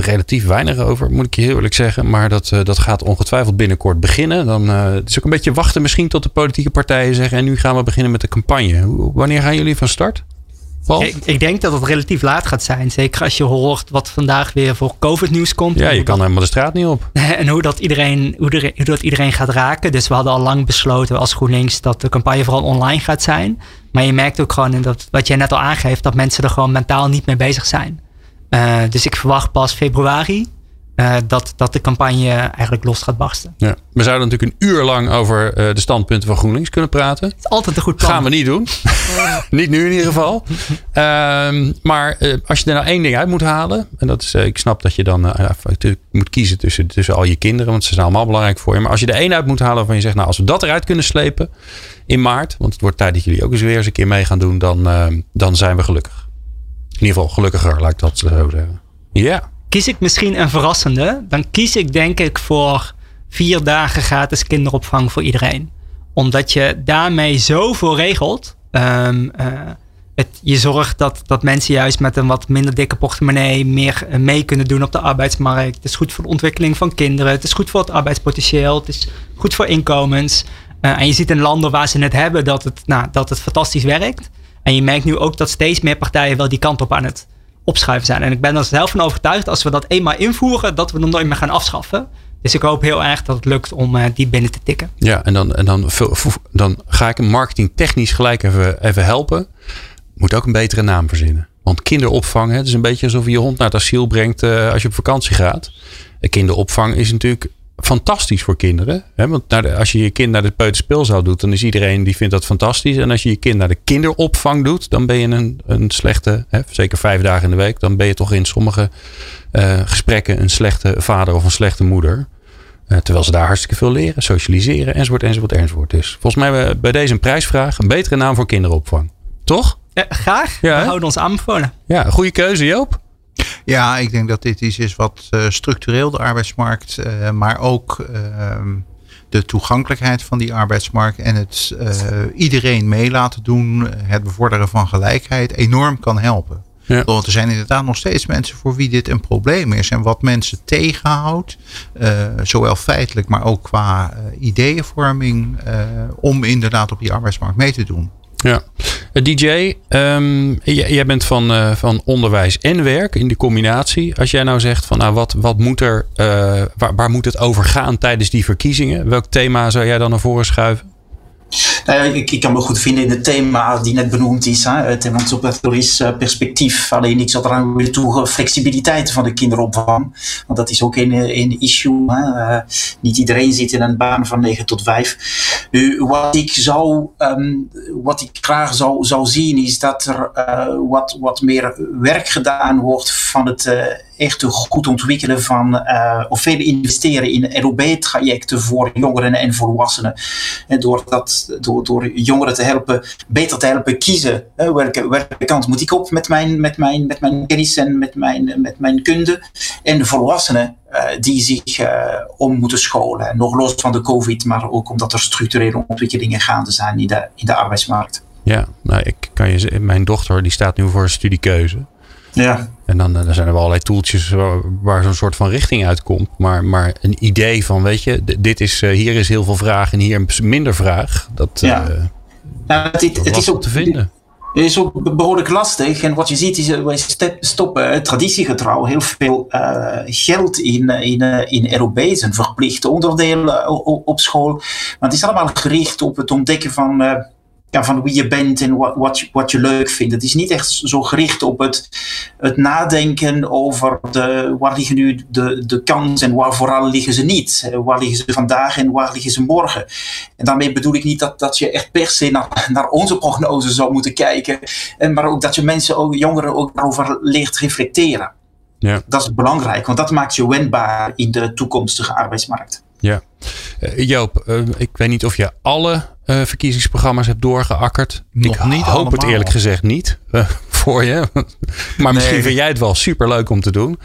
relatief weinig over, moet ik je heel eerlijk zeggen. Maar dat, uh, dat gaat ongetwijfeld binnenkort beginnen. Dan uh, het is ook een beetje wachten misschien tot de politieke partijen zeggen... en nu gaan we beginnen met de campagne. Wanneer gaan jullie van start? Ik, ik, denk dat het relatief laat gaat zijn. Zeker als je hoort wat vandaag weer voor COVID-nieuws komt. Ja, je kan helemaal de straat niet op. [LAUGHS] En hoe dat, iedereen, hoe, hoe dat iedereen gaat raken. Dus we hadden al lang besloten als GroenLinks dat de campagne vooral online gaat zijn. Maar je merkt ook gewoon, in dat, wat jij net al aangeeft, dat mensen er gewoon mentaal niet mee bezig zijn. Uh, dus ik verwacht pas februari uh, dat, dat de campagne eigenlijk los gaat barsten. Ja. We zouden natuurlijk een uur lang over uh, de standpunten van GroenLinks kunnen praten. Het is altijd een goed plan. Gaan we niet doen. [LAUGHS] niet nu in ieder geval. Uh, maar als je er nou één ding uit moet halen. En dat is, ik snap dat je dan moet kiezen tussen, tussen al je kinderen. Want ze zijn allemaal belangrijk voor je. Maar als je er één uit moet halen waarvan je zegt. Nou als we dat eruit kunnen slepen in maart. Want het wordt tijd dat jullie ook eens weer eens een keer mee gaan doen. Dan, dan zijn we gelukkig. In ieder geval gelukkiger, laat ik dat zo zeggen. Ja. Kies ik misschien een verrassende, dan kies ik denk ik voor vier dagen gratis kinderopvang voor iedereen. Omdat je daarmee zoveel regelt. Um, uh, het, je zorgt dat, dat mensen juist met een wat minder dikke portemonnee meer eh, mee kunnen doen op de arbeidsmarkt. Het is goed voor de ontwikkeling van kinderen. Het is goed voor het arbeidspotentieel. Het is goed voor inkomens. En je ziet in landen waar ze het hebben dat het, nou, dat het fantastisch werkt. En je merkt nu ook dat steeds meer partijen wel die kant op aan het opschuiven zijn. En ik ben er zelf van overtuigd, als we dat eenmaal invoeren, dat we hem nooit meer gaan afschaffen. Dus ik hoop heel erg dat het lukt om uh, die binnen te tikken. Ja, en dan, en dan, dan ga ik hem marketingtechnisch gelijk even, even helpen. Moet ook een betere naam verzinnen. Want kinderopvang, het is een beetje alsof je je hond naar het asiel brengt uh, als je op vakantie gaat. Kinderopvang is natuurlijk fantastisch voor kinderen. Hè? Want de, als je je kind naar de peuterspeelzaal doet, dan is iedereen die vindt dat fantastisch. En als je je kind naar de kinderopvang doet, dan ben je een, een slechte, hè, zeker vijf dagen in de week, dan ben je toch in sommige uh, gesprekken een slechte vader of een slechte moeder. Uh, terwijl ze daar hartstikke veel leren, socialiseren, enzovoort, enzovoort, enzovoort. Dus volgens mij hebben we bij deze een prijsvraag een betere naam voor kinderopvang. Toch? Ja, graag. Ja, we houden ons aanbevolen. Ja, goede keuze Joop. Ja, ik denk dat dit iets is wat uh, structureel de arbeidsmarkt, uh, maar ook uh, de toegankelijkheid van die arbeidsmarkt en het uh, iedereen mee laten doen, het bevorderen van gelijkheid, enorm kan helpen. Ja. Want er zijn inderdaad nog steeds mensen voor wie dit een probleem is. En wat mensen tegenhoudt, zowel feitelijk, maar ook qua ideeënvorming, om inderdaad op die arbeidsmarkt mee te doen. Ja, DJ, um, jij bent van, uh, van onderwijs en werk in die combinatie. Als jij nou zegt van nou, wat, wat moet er, uh, waar, waar moet het over gaan tijdens die verkiezingen? Welk thema zou jij dan naar voren schuiven? Nou ik, kan me goed vinden in het thema die net benoemd is, hè, het emancipatorisch uh, perspectief. Alleen ik zou eraan willen toevoegen flexibiliteit van de kinderopvang. Want dat is ook een, een issue. Hè. Uh, niet iedereen zit in een baan van 9 tot 5. Nu, wat ik zou, um, wat ik graag zou, zou zien, is dat er uh, wat, wat meer werk gedaan wordt van het echt goed ontwikkelen van, uh, of veel investeren in LOB-trajecten voor jongeren en volwassenen. En door, dat, door, door jongeren te helpen, beter te helpen kiezen. Welke, welke kant moet ik op met mijn, met mijn, met mijn kennis en met mijn, met mijn kunde. En de volwassenen uh, die zich om moeten scholen. Nog los van de COVID, maar ook omdat er structurele ontwikkelingen gaande zijn in de, in de arbeidsmarkt. Ja, nou, ik kan je mijn dochter die staat nu voor een studiekeuze. Ja. En dan, dan zijn er wel allerlei toeltjes waar, waar zo'n soort van richting uitkomt. Maar, maar een idee van, weet je, dit is, uh, hier is heel veel vraag en hier minder vraag. Dat, ja. uh, nou, het, het, het is ook te vinden. Het is ook behoorlijk lastig. En wat je ziet is, wij stoppen traditiegetrouw heel veel uh, geld in, in, in ROB's en verplichte onderdelen op school. Maar het is allemaal gericht op het ontdekken van ja, van wie je bent en wat, wat, je, wat je leuk vindt. Het is niet echt zo gericht op het, het nadenken over de, waar liggen nu de, de kansen en waar vooral liggen ze niet. Waar liggen ze vandaag en waar liggen ze morgen. En daarmee bedoel ik niet dat, dat je echt per se naar, naar onze prognose zou moeten kijken, maar ook dat je mensen, ook jongeren, ook daarover leert reflecteren. Ja. Dat is belangrijk, want dat maakt je wendbaar in de toekomstige arbeidsmarkt. Ja. Uh, Joop, uh, ik weet niet of je alle uh, verkiezingsprogramma's hebt doorgeakkerd. Nog ik niet hoop allemaal. het eerlijk gezegd niet [LAUGHS] voor je. maar misschien vind jij het wel super leuk om te doen.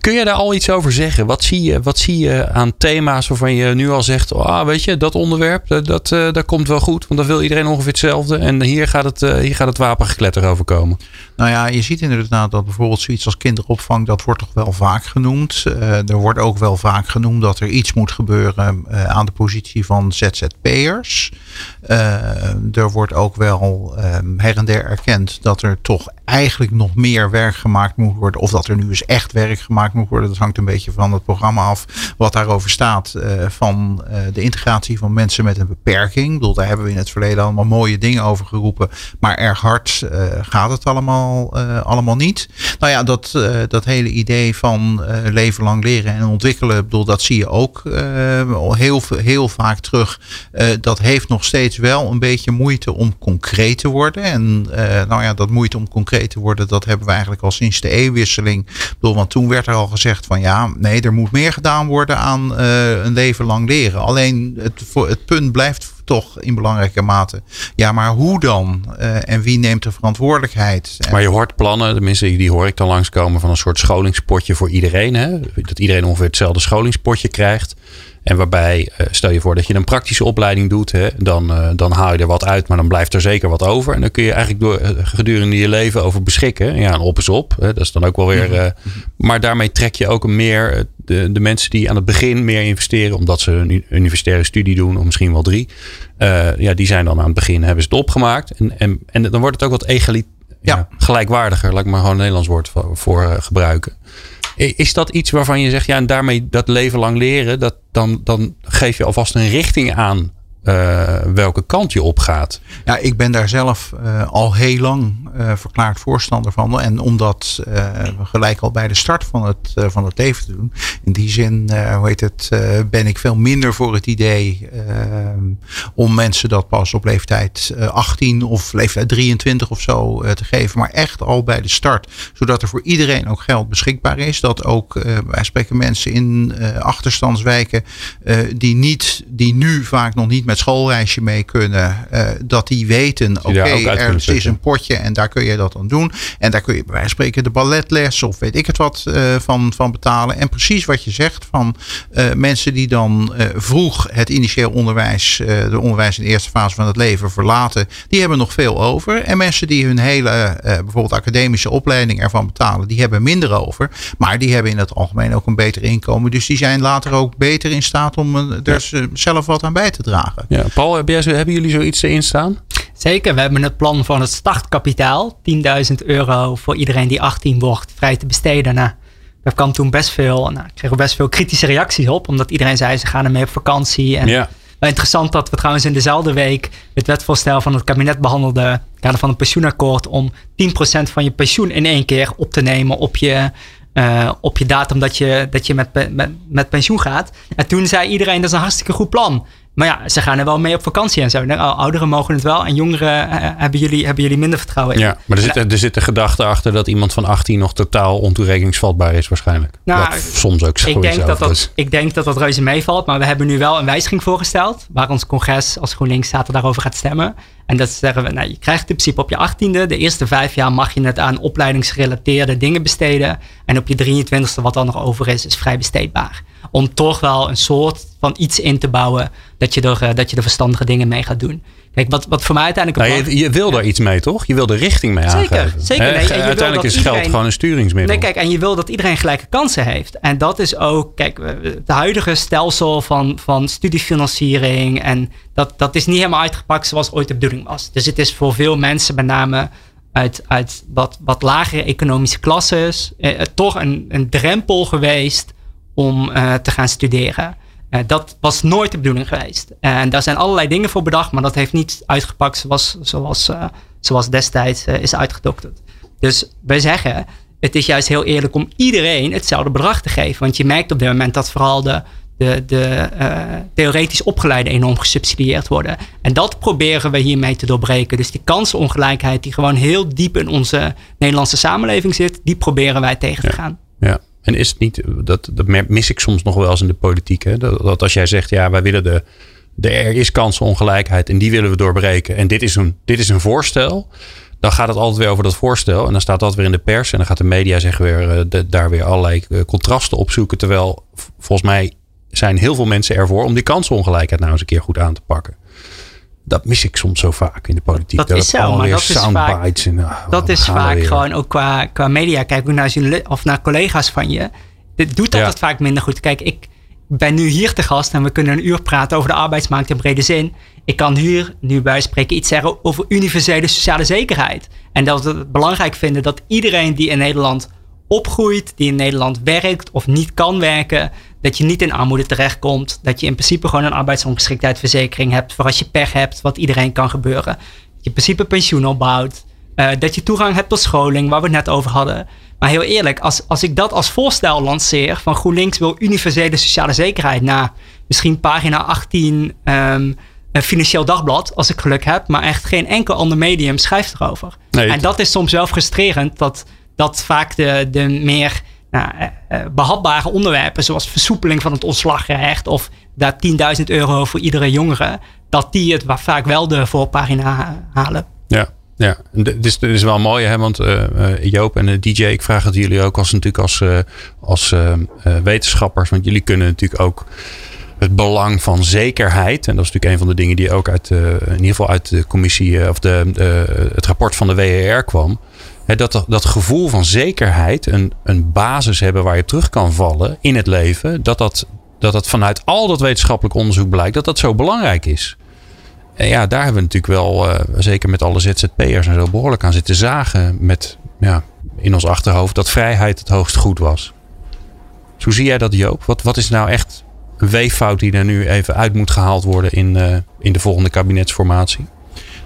Kun je daar al iets over zeggen? Wat zie je, wat zie je aan thema's waarvan je nu al zegt: ah, weet je, dat onderwerp, dat, dat, uh, dat komt wel goed, want dan wil iedereen ongeveer hetzelfde. En hier gaat het, uh, hier gaat het wapengekletter over komen. Nou ja, je ziet inderdaad dat bijvoorbeeld zoiets als kinderopvang, dat wordt toch wel vaak genoemd. Uh, er wordt ook wel vaak genoemd dat er iets moet gebeuren aan de positie van ZZP'ers. Uh, er wordt ook wel um, her en der erkend dat er toch eigenlijk nog meer werk gemaakt moet worden. Of dat er nu eens echt werk gemaakt moet worden. Dat hangt een beetje van het programma af wat daarover staat. van de integratie van mensen met een beperking. Ik bedoel, daar hebben we in het verleden allemaal mooie dingen over geroepen. Maar erg hard gaat het allemaal, allemaal niet. Nou ja, dat, dat hele idee van leven lang leren en ontwikkelen, bedoel, dat zie je ook heel, heel vaak terug. dat heeft nog steeds wel een beetje moeite om concreet te worden. En nou ja, dat moeite om concreet worden, dat hebben we eigenlijk al sinds de eeuwwisseling. Ik want toen werd er al gezegd van ja, nee, er moet meer gedaan worden aan een leven lang leren. Alleen het, het punt blijft toch in belangrijke mate. Ja, maar hoe dan? Uh, en wie neemt de verantwoordelijkheid? Maar je hoort plannen, tenminste die hoor ik dan langskomen van een soort scholingspotje voor iedereen. Hè? Dat iedereen ongeveer hetzelfde scholingspotje krijgt. En waarbij, uh, stel je voor dat je een praktische opleiding doet, hè, dan, uh, dan haal je er wat uit, maar dan blijft er zeker wat over. En dan kun je eigenlijk door, gedurende je leven over beschikken. Ja, een op is op. Hè, dat is dan ook wel weer. Mm -hmm. maar daarmee trek je ook meer de, de mensen die aan het begin meer investeren, omdat ze een universitaire studie doen, of misschien wel drie. ja, die zijn dan aan het begin, hebben ze het opgemaakt. En, en, en dan wordt het ook wat egalitair. Ja. ja. gelijkwaardiger, laat ik maar gewoon een Nederlands woord voor, voor gebruiken. Is dat iets waarvan je zegt, ja, en daarmee dat leven lang leren, dat, dan, dan geef je alvast een richting aan uh, welke kant je op gaat? Ja, ik ben daar zelf uh, al heel lang uh, verklaard voorstander van. En om dat gelijk al bij de start van het, van het leven doen. In die zin, hoe heet het, ben ik veel minder voor het idee om mensen dat pas op leeftijd 18 of leeftijd 23 of zo te geven. Maar echt al bij de start. Zodat er voor iedereen ook geld beschikbaar is. Dat ook, wij spreken mensen in achterstandswijken die, niet, die nu vaak nog niet met schoolreisje mee kunnen. Uh, dat die weten, oké, okay, er is een potje en daar kun je dat aan doen. En daar kun je bij wijze van spreken de balletles of weet ik het wat uh, van, van betalen. En precies wat je zegt van uh, mensen die dan vroeg het initieel onderwijs, de onderwijs in de eerste fase van het leven verlaten, die hebben nog veel over. En mensen die hun hele bijvoorbeeld academische opleiding ervan betalen, die hebben minder over. Maar die hebben in het algemeen ook een beter inkomen. Dus die zijn later ook beter in staat om er ja. zelf wat aan bij te dragen. Ja, Paul, heb jij zo, hebben jullie zoiets erin staan? Zeker, we hebben het plan van het startkapitaal. 10.000 euro voor iedereen die 18 wordt, vrij te besteden. Nou, daar kwam toen best veel, nou, kregen best veel kritische reacties op. Omdat iedereen zei, ze gaan ermee op vakantie. En Ja. interessant dat we trouwens in dezelfde week het wetvoorstel van het kabinet behandelden. kader van een pensioenakkoord. Om 10% van je pensioen in één keer op te nemen op je, eh, op je datum dat je, dat je met, met, met pensioen gaat. En toen zei iedereen, dat is een hartstikke goed plan. Maar ja, ze gaan er wel mee op vakantie en zo. Nou, ouderen mogen het wel en jongeren eh, hebben, jullie, hebben jullie minder vertrouwen in. Ja, maar er zit, er zit de gedachte achter dat iemand van 18 nog totaal ontoerekeningsvatbaar is waarschijnlijk. Nou, Wat soms ook zo Ik is denk, dat dat, ik denk dat dat reuze meevalt. Maar we hebben nu wel een wijziging voorgesteld. Waar ons congres als GroenLinks staat daarover gaat stemmen. En dat zeggen we, nou, je krijgt in principe op je 18e. De eerste vijf jaar mag je het aan opleidingsgerelateerde dingen besteden. En op je 23e, wat dan nog over is, is vrij besteedbaar. Om toch wel een soort van iets in te bouwen. Dat je er, eh, dat je er verstandige dingen mee gaat doen. Kijk, wat, wat voor mij uiteindelijk... Nou, je, je wil daar iets mee, toch? Je wil de richting mee Zeker, aangeven. zeker. Nee, en je wil uiteindelijk dat is geld gewoon een sturingsmiddel. Nee, kijk, en je wil dat iedereen gelijke kansen heeft. En dat is ook, kijk, het huidige stelsel van, van studiefinanciering. En dat, dat is niet helemaal uitgepakt zoals ooit de bedoeling was. Dus het is voor veel mensen, met name uit, uit wat, wat lagere economische klasses, eh, toch een, een drempel geweest om eh, te gaan studeren. Eh, dat was nooit de bedoeling geweest. En daar zijn allerlei dingen voor bedacht, maar dat heeft niet uitgepakt zoals, zoals, eh, zoals destijds eh, is uitgedokterd. Dus wij zeggen, het is juist heel eerlijk om iedereen hetzelfde bedrag te geven. Want je merkt op dit moment dat vooral de, de, de eh, theoretisch opgeleiden enorm gesubsidieerd worden. En dat proberen we hiermee te doorbreken. Dus die kansenongelijkheid die gewoon heel diep in onze Nederlandse samenleving zit, die proberen wij tegen te gaan. Ja. En is het niet, dat, dat mis ik soms nog wel eens in de politiek. Hè? Dat, als jij zegt, ja, wij willen de, er is kansenongelijkheid en die willen we doorbreken. En dit is een, dit is een voorstel. Dan gaat het altijd weer over dat voorstel. En dan staat dat weer in de pers. En dan gaat de media zich weer, eh, daar weer allerlei eh, contrasten opzoeken. Terwijl volgens mij zijn heel veel mensen ervoor om die kansenongelijkheid nou eens een keer goed aan te pakken. Dat mis ik soms zo vaak in de politiek. Dat is zo, allemaal maar dat is soundbites en, ah, Dat is vaak gewoon ook qua, qua media. Kijk naar, of naar collega's van je. Dit doet dat Ja. vaak minder goed. Kijk, ik ben nu hier te gast en we kunnen een uur praten over de arbeidsmarkt in brede zin. Ik kan hier nu bij spreken iets zeggen over universele sociale zekerheid. En dat we het belangrijk vinden dat iedereen die in Nederland opgroeit, die in Nederland werkt of niet kan werken, dat je niet in armoede terechtkomt. Dat je in principe gewoon een arbeidsongeschiktheidsverzekering hebt voor als je pech hebt, wat iedereen kan gebeuren. Dat je in principe pensioen opbouwt. eh, dat je toegang hebt tot scholing, waar we het net over hadden. Maar heel eerlijk, als, als ik dat als voorstel lanceer van GroenLinks wil universele sociale zekerheid na misschien pagina 18 ehm, een financieel dagblad, als ik geluk heb, maar echt geen enkel ander medium schrijft erover. Nee, en dat is soms wel frustrerend, dat, dat vaak de, de meer nou, eh, eh, behapbare onderwerpen, zoals versoepeling van het ontslagrecht of daar 10.000 euro voor iedere jongere, dat die het vaak wel de voorpagina halen. Ja, ja. Dit is, is wel mooi, hè? want eh, Joop en de DJ, ik vraag het jullie ook als, natuurlijk als, als wetenschappers, want jullie kunnen natuurlijk ook het belang van zekerheid, en dat is natuurlijk een van de dingen die ook uit, in ieder geval uit de commissie of de- het rapport van de WER kwam. Dat, dat gevoel van zekerheid, een, een basis hebben waar je terug kan vallen in het leven, dat dat, dat dat vanuit al dat wetenschappelijk onderzoek blijkt dat dat zo belangrijk is. En ja, daar hebben we natuurlijk wel, eh, zeker met alle ZZP'ers en zo, behoorlijk aan zitten zagen. Met ja, in ons achterhoofd dat vrijheid het hoogste goed was. Dus hoe zie jij dat, Joop? Wat, wat is nou echt een weeffout die er nu even uit moet gehaald worden in, eh, in de volgende kabinetsformatie?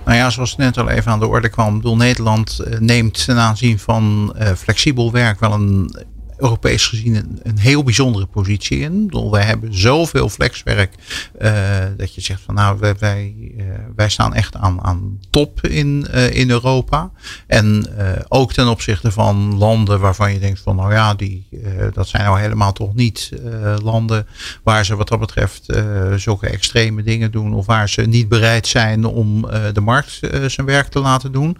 Nou ja, zoals net al even aan de orde kwam. Bedoel, Nederland eh, neemt ten aanzien van eh, flexibel werk wel een Europees gezien een, een heel bijzondere positie in. Bedoel, wij hebben zoveel flexwerk eh, dat je zegt van nou, wij, wij, eh, wij staan echt aan, aan top in, eh, in Europa. En ook ten opzichte van landen waarvan je denkt van nou ja, die, dat zijn nou helemaal toch niet landen waar ze wat dat betreft zulke extreme dingen doen of waar ze niet bereid zijn om de markt zijn werk te laten doen.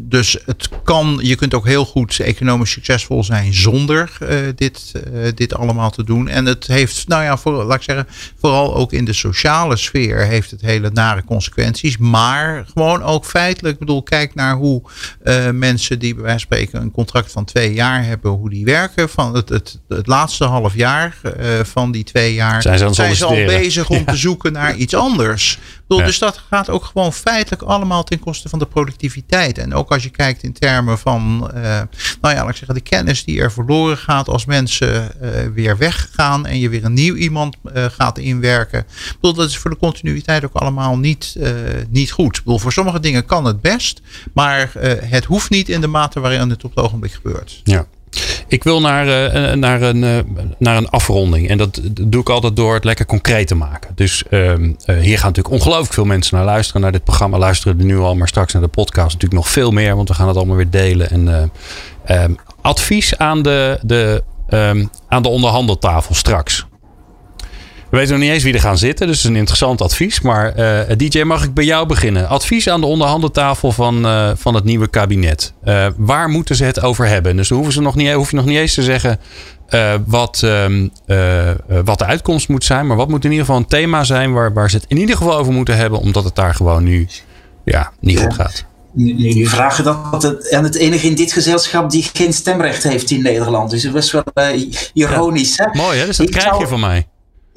Dus het kan, je kunt ook heel goed economisch succesvol zijn zonder eh, dit, eh, dit allemaal te doen. En het heeft, nou ja, voor, laat ik zeggen, vooral ook in de sociale sfeer heeft het hele nare consequenties. Maar gewoon ook feitelijk, ik bedoel, kijk naar hoe eh, mensen die bij wijze van spreken een contract van twee jaar hebben, hoe die werken. Van het, het, het laatste half jaar van die twee jaar Zijn ze zijn al bezig om [LAUGHS] te zoeken naar iets anders. Bedoel, Dus dat gaat ook gewoon feitelijk allemaal ten koste van de productiviteit. En ook als je kijkt in termen van, uh, nou ja, laat ik zeggen, de kennis die er verloren gaat als mensen uh, weer weggaan en je weer een nieuw iemand uh, gaat inwerken. Ik bedoel, dat is voor de continuïteit ook allemaal niet, niet goed. Ik bedoel, voor sommige dingen kan het best, maar het hoeft niet in de mate waarin het op het ogenblik gebeurt. Ja. Ik wil naar, uh, naar, een, uh, naar een afronding. En dat doe ik altijd door het lekker concreet te maken. Dus uh, hier gaan natuurlijk ongelooflijk veel mensen naar luisteren. Naar dit programma luisteren er nu al. Maar straks naar de podcast natuurlijk nog veel meer. Want we gaan het allemaal weer delen. En ehm, advies aan de, de, ehm, aan de onderhandeltafel straks. We weten nog niet eens wie er gaan zitten, dus het is een interessant advies. Maar uh, DJ, mag ik bij jou beginnen? Advies aan de onderhandeltafel van, uh, van het nieuwe kabinet. Uh, waar moeten ze het over hebben? Dus hoeven ze nog niet, hoef je nog niet eens te zeggen wat, um, wat de uitkomst moet zijn. Maar wat moet in ieder geval een thema zijn waar, waar ze het in ieder geval over moeten hebben. Omdat het daar gewoon nu ja, niet goed gaat. Nu vragen dat het, en het enige in dit gezelschap die geen stemrecht heeft in Nederland. Dus dat is wel ironisch. Ja, hè? Mooi hè, dus dat ik krijg zou... je van mij.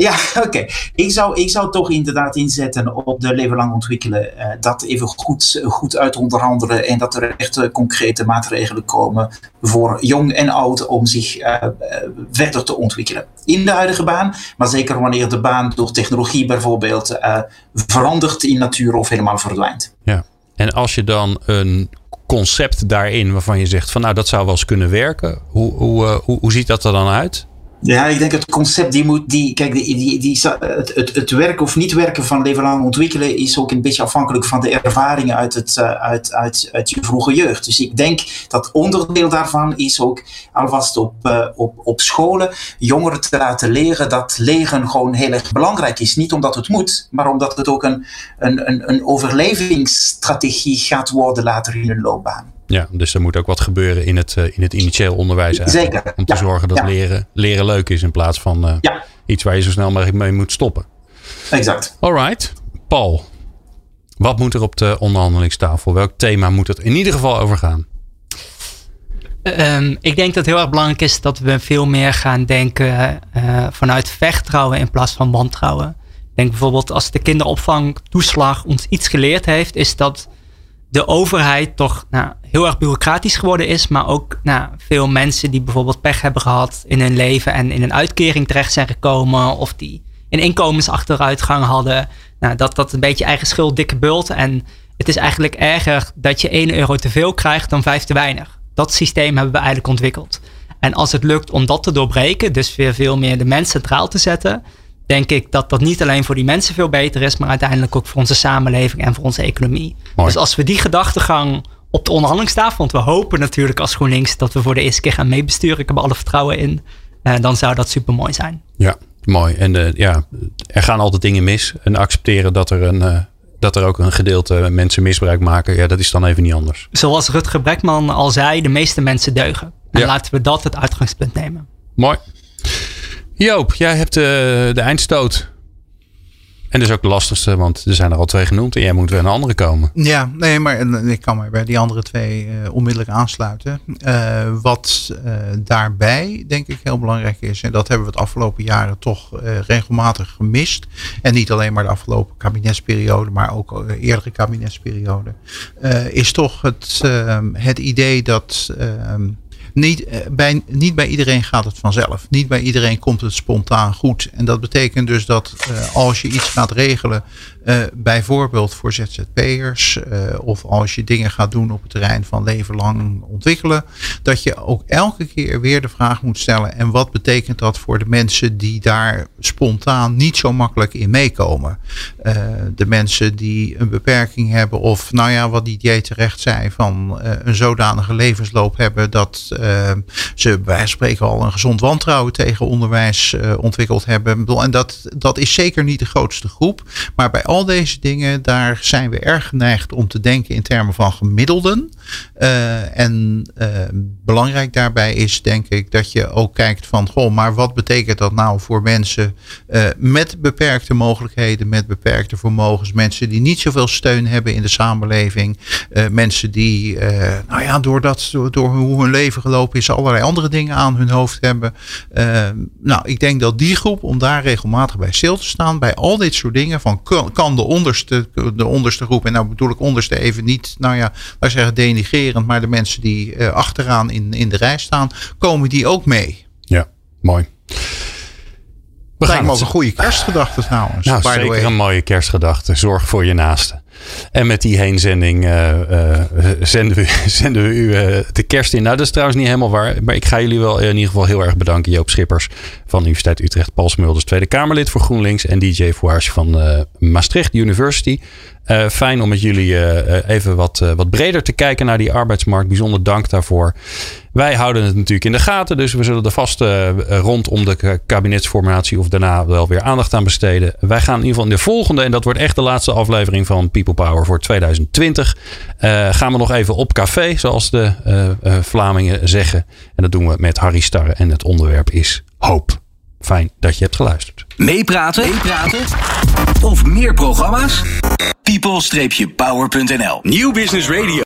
Ja, [LAUGHS] oké. Ik, zou, ik zou toch inderdaad inzetten op de leven lang ontwikkelen. Uh, dat even goed, goed uit onderhandelen en dat er echt uh, concrete maatregelen komen voor jong en oud om zich uh, verder te ontwikkelen. In de huidige baan, maar zeker wanneer de baan door technologie bijvoorbeeld verandert in natuur of helemaal verdwijnt. Ja, en als je dan een concept daarin waarvan je zegt van nou dat zou wel eens kunnen werken, hoe, hoe, hoe, hoe ziet dat er dan uit? Ja, ik denk het concept die moet, die, kijk, die, die, die, het, het, het werken of niet werken van leven lang ontwikkelen is ook een beetje afhankelijk van de ervaringen uit, het, eh, uit, uit, uit je vroege jeugd. Dus ik denk dat onderdeel daarvan is ook alvast op, uh, op, op scholen jongeren te laten leren dat leren gewoon heel erg belangrijk is. Niet omdat het moet, maar omdat het ook een, een, een, een overlevingsstrategie gaat worden later in hun loopbaan. Ja, dus er moet ook wat gebeuren in het, uh, in het initieel onderwijs. Eigenlijk, Zeker. Om te zorgen dat leren, leren leuk is in plaats van uh, ja. iets waar je zo snel mogelijk mee moet stoppen. Exact. Alright. Paul, wat moet er op de onderhandelingstafel? Welk thema moet het in ieder geval over gaan? Um, ik denk dat het heel erg belangrijk is dat we veel meer gaan denken uh, vanuit vertrouwen in plaats van wantrouwen. Ik denk bijvoorbeeld als de kinderopvangtoeslag ons iets geleerd heeft, is dat de overheid toch nou, heel erg bureaucratisch geworden is. Maar ook nou, veel mensen die bijvoorbeeld pech hebben gehad in hun leven en in een uitkering terecht zijn gekomen. Of die een inkomensachteruitgang hadden. Nou, dat dat een beetje eigen schuld dikke bult. En het is eigenlijk erger dat je 1 euro te veel krijgt dan 5 te weinig. Dat systeem hebben we eigenlijk ontwikkeld. En als het lukt om dat te doorbreken, dus weer veel meer de mensen centraal te zetten, denk ik dat dat niet alleen voor die mensen veel beter is, maar uiteindelijk ook voor onze samenleving en voor onze economie. Dus als we die gedachtegang op de onderhandelingstafel, want we hopen natuurlijk als GroenLinks dat we voor de eerste keer gaan meebesturen, ik heb er alle vertrouwen in, uh, dan zou dat super mooi zijn. Ja, mooi. En uh, ja, er gaan altijd dingen mis en accepteren dat er een. Uh, dat er ook een gedeelte mensen misbruik maken, ja, dat is dan even niet anders. Zoals Rutger Brekman al zei, de meeste mensen deugen. En ja. laten we dat het uitgangspunt nemen. Mooi. Joop, jij hebt uh, de eindstoot. En dat is ook de lastigste, want er zijn er al twee genoemd en jij moet weer een andere komen. Ja, nee, maar ik kan maar bij die andere twee uh, onmiddellijk aansluiten. Uh, wat daarbij denk ik heel belangrijk is, en dat hebben we het afgelopen jaren toch regelmatig gemist. En niet alleen maar de afgelopen kabinetsperiode, maar ook eerdere kabinetsperiode. is toch het, het idee dat ehm, niet, eh, bij, niet bij iedereen gaat het vanzelf. Niet bij iedereen komt het spontaan goed. En dat betekent dus dat uh, als je iets gaat regelen, uh, bijvoorbeeld voor ZZP'ers, uh, of als je dingen gaat doen op het terrein van leven lang ontwikkelen, dat je ook elke keer weer de vraag moet stellen: en wat betekent dat voor de mensen die daar spontaan niet zo makkelijk in meekomen? de mensen die een beperking hebben, of nou ja, wat die terecht zei, van een zodanige levensloop hebben dat ze bij spreken al een gezond wantrouwen tegen onderwijs ontwikkeld hebben. En dat, dat is zeker niet de grootste groep. Maar bij al deze dingen, daar zijn we erg geneigd om te denken in termen van gemiddelden. Uh, en belangrijk daarbij is denk ik dat je ook kijkt van, goh, maar wat betekent dat nou voor mensen met beperkte mogelijkheden, met beperkte vermogens, mensen die niet zoveel steun hebben in de samenleving, mensen die, nou ja, door, dat, door, hoe hun leven weggelopen is, allerlei andere dingen aan hun hoofd hebben. Nou, ik denk dat die groep, om daar regelmatig bij stil te staan, bij al dit soort dingen, van kan de onderste, de onderste groep, en nou bedoel ik onderste even niet, nou ja, wij zeggen maar de mensen die uh, achteraan in, in de rij staan, komen die ook mee. Ja, mooi. We gaan ook een goede kerstgedachte trouwens. Nou, zeker een mooie kerstgedachte. Zorg voor je naasten. En met die heenzending uh, uh, [LAUGHS] zenden, we, [LAUGHS] zenden we u uh, de kerst in. Nou, dat is trouwens niet helemaal waar. Maar ik ga jullie wel in ieder geval heel erg bedanken. Joop Schippers van Universiteit Utrecht. Paul Smulders, Tweede Kamerlid voor GroenLinks. En DJ Fouage van Maastricht University. fijn om met jullie even wat, wat breder te kijken naar die arbeidsmarkt. Bijzonder dank daarvoor. Wij houden het natuurlijk in de gaten. Dus we zullen er vast rondom de kabinetsformatie of daarna wel weer aandacht aan besteden. Wij gaan in ieder geval in de volgende. En dat wordt echt de laatste aflevering van People Power voor 2020. Uh, eh, gaan we nog even op café, zoals de uh, Vlamingen zeggen. En dat doen we met Harry Starre. En het onderwerp is hoop. Fijn dat je hebt geluisterd. Meepraten? Meepraten? Of meer programma's? people-power.nl Nieuw Business Radio.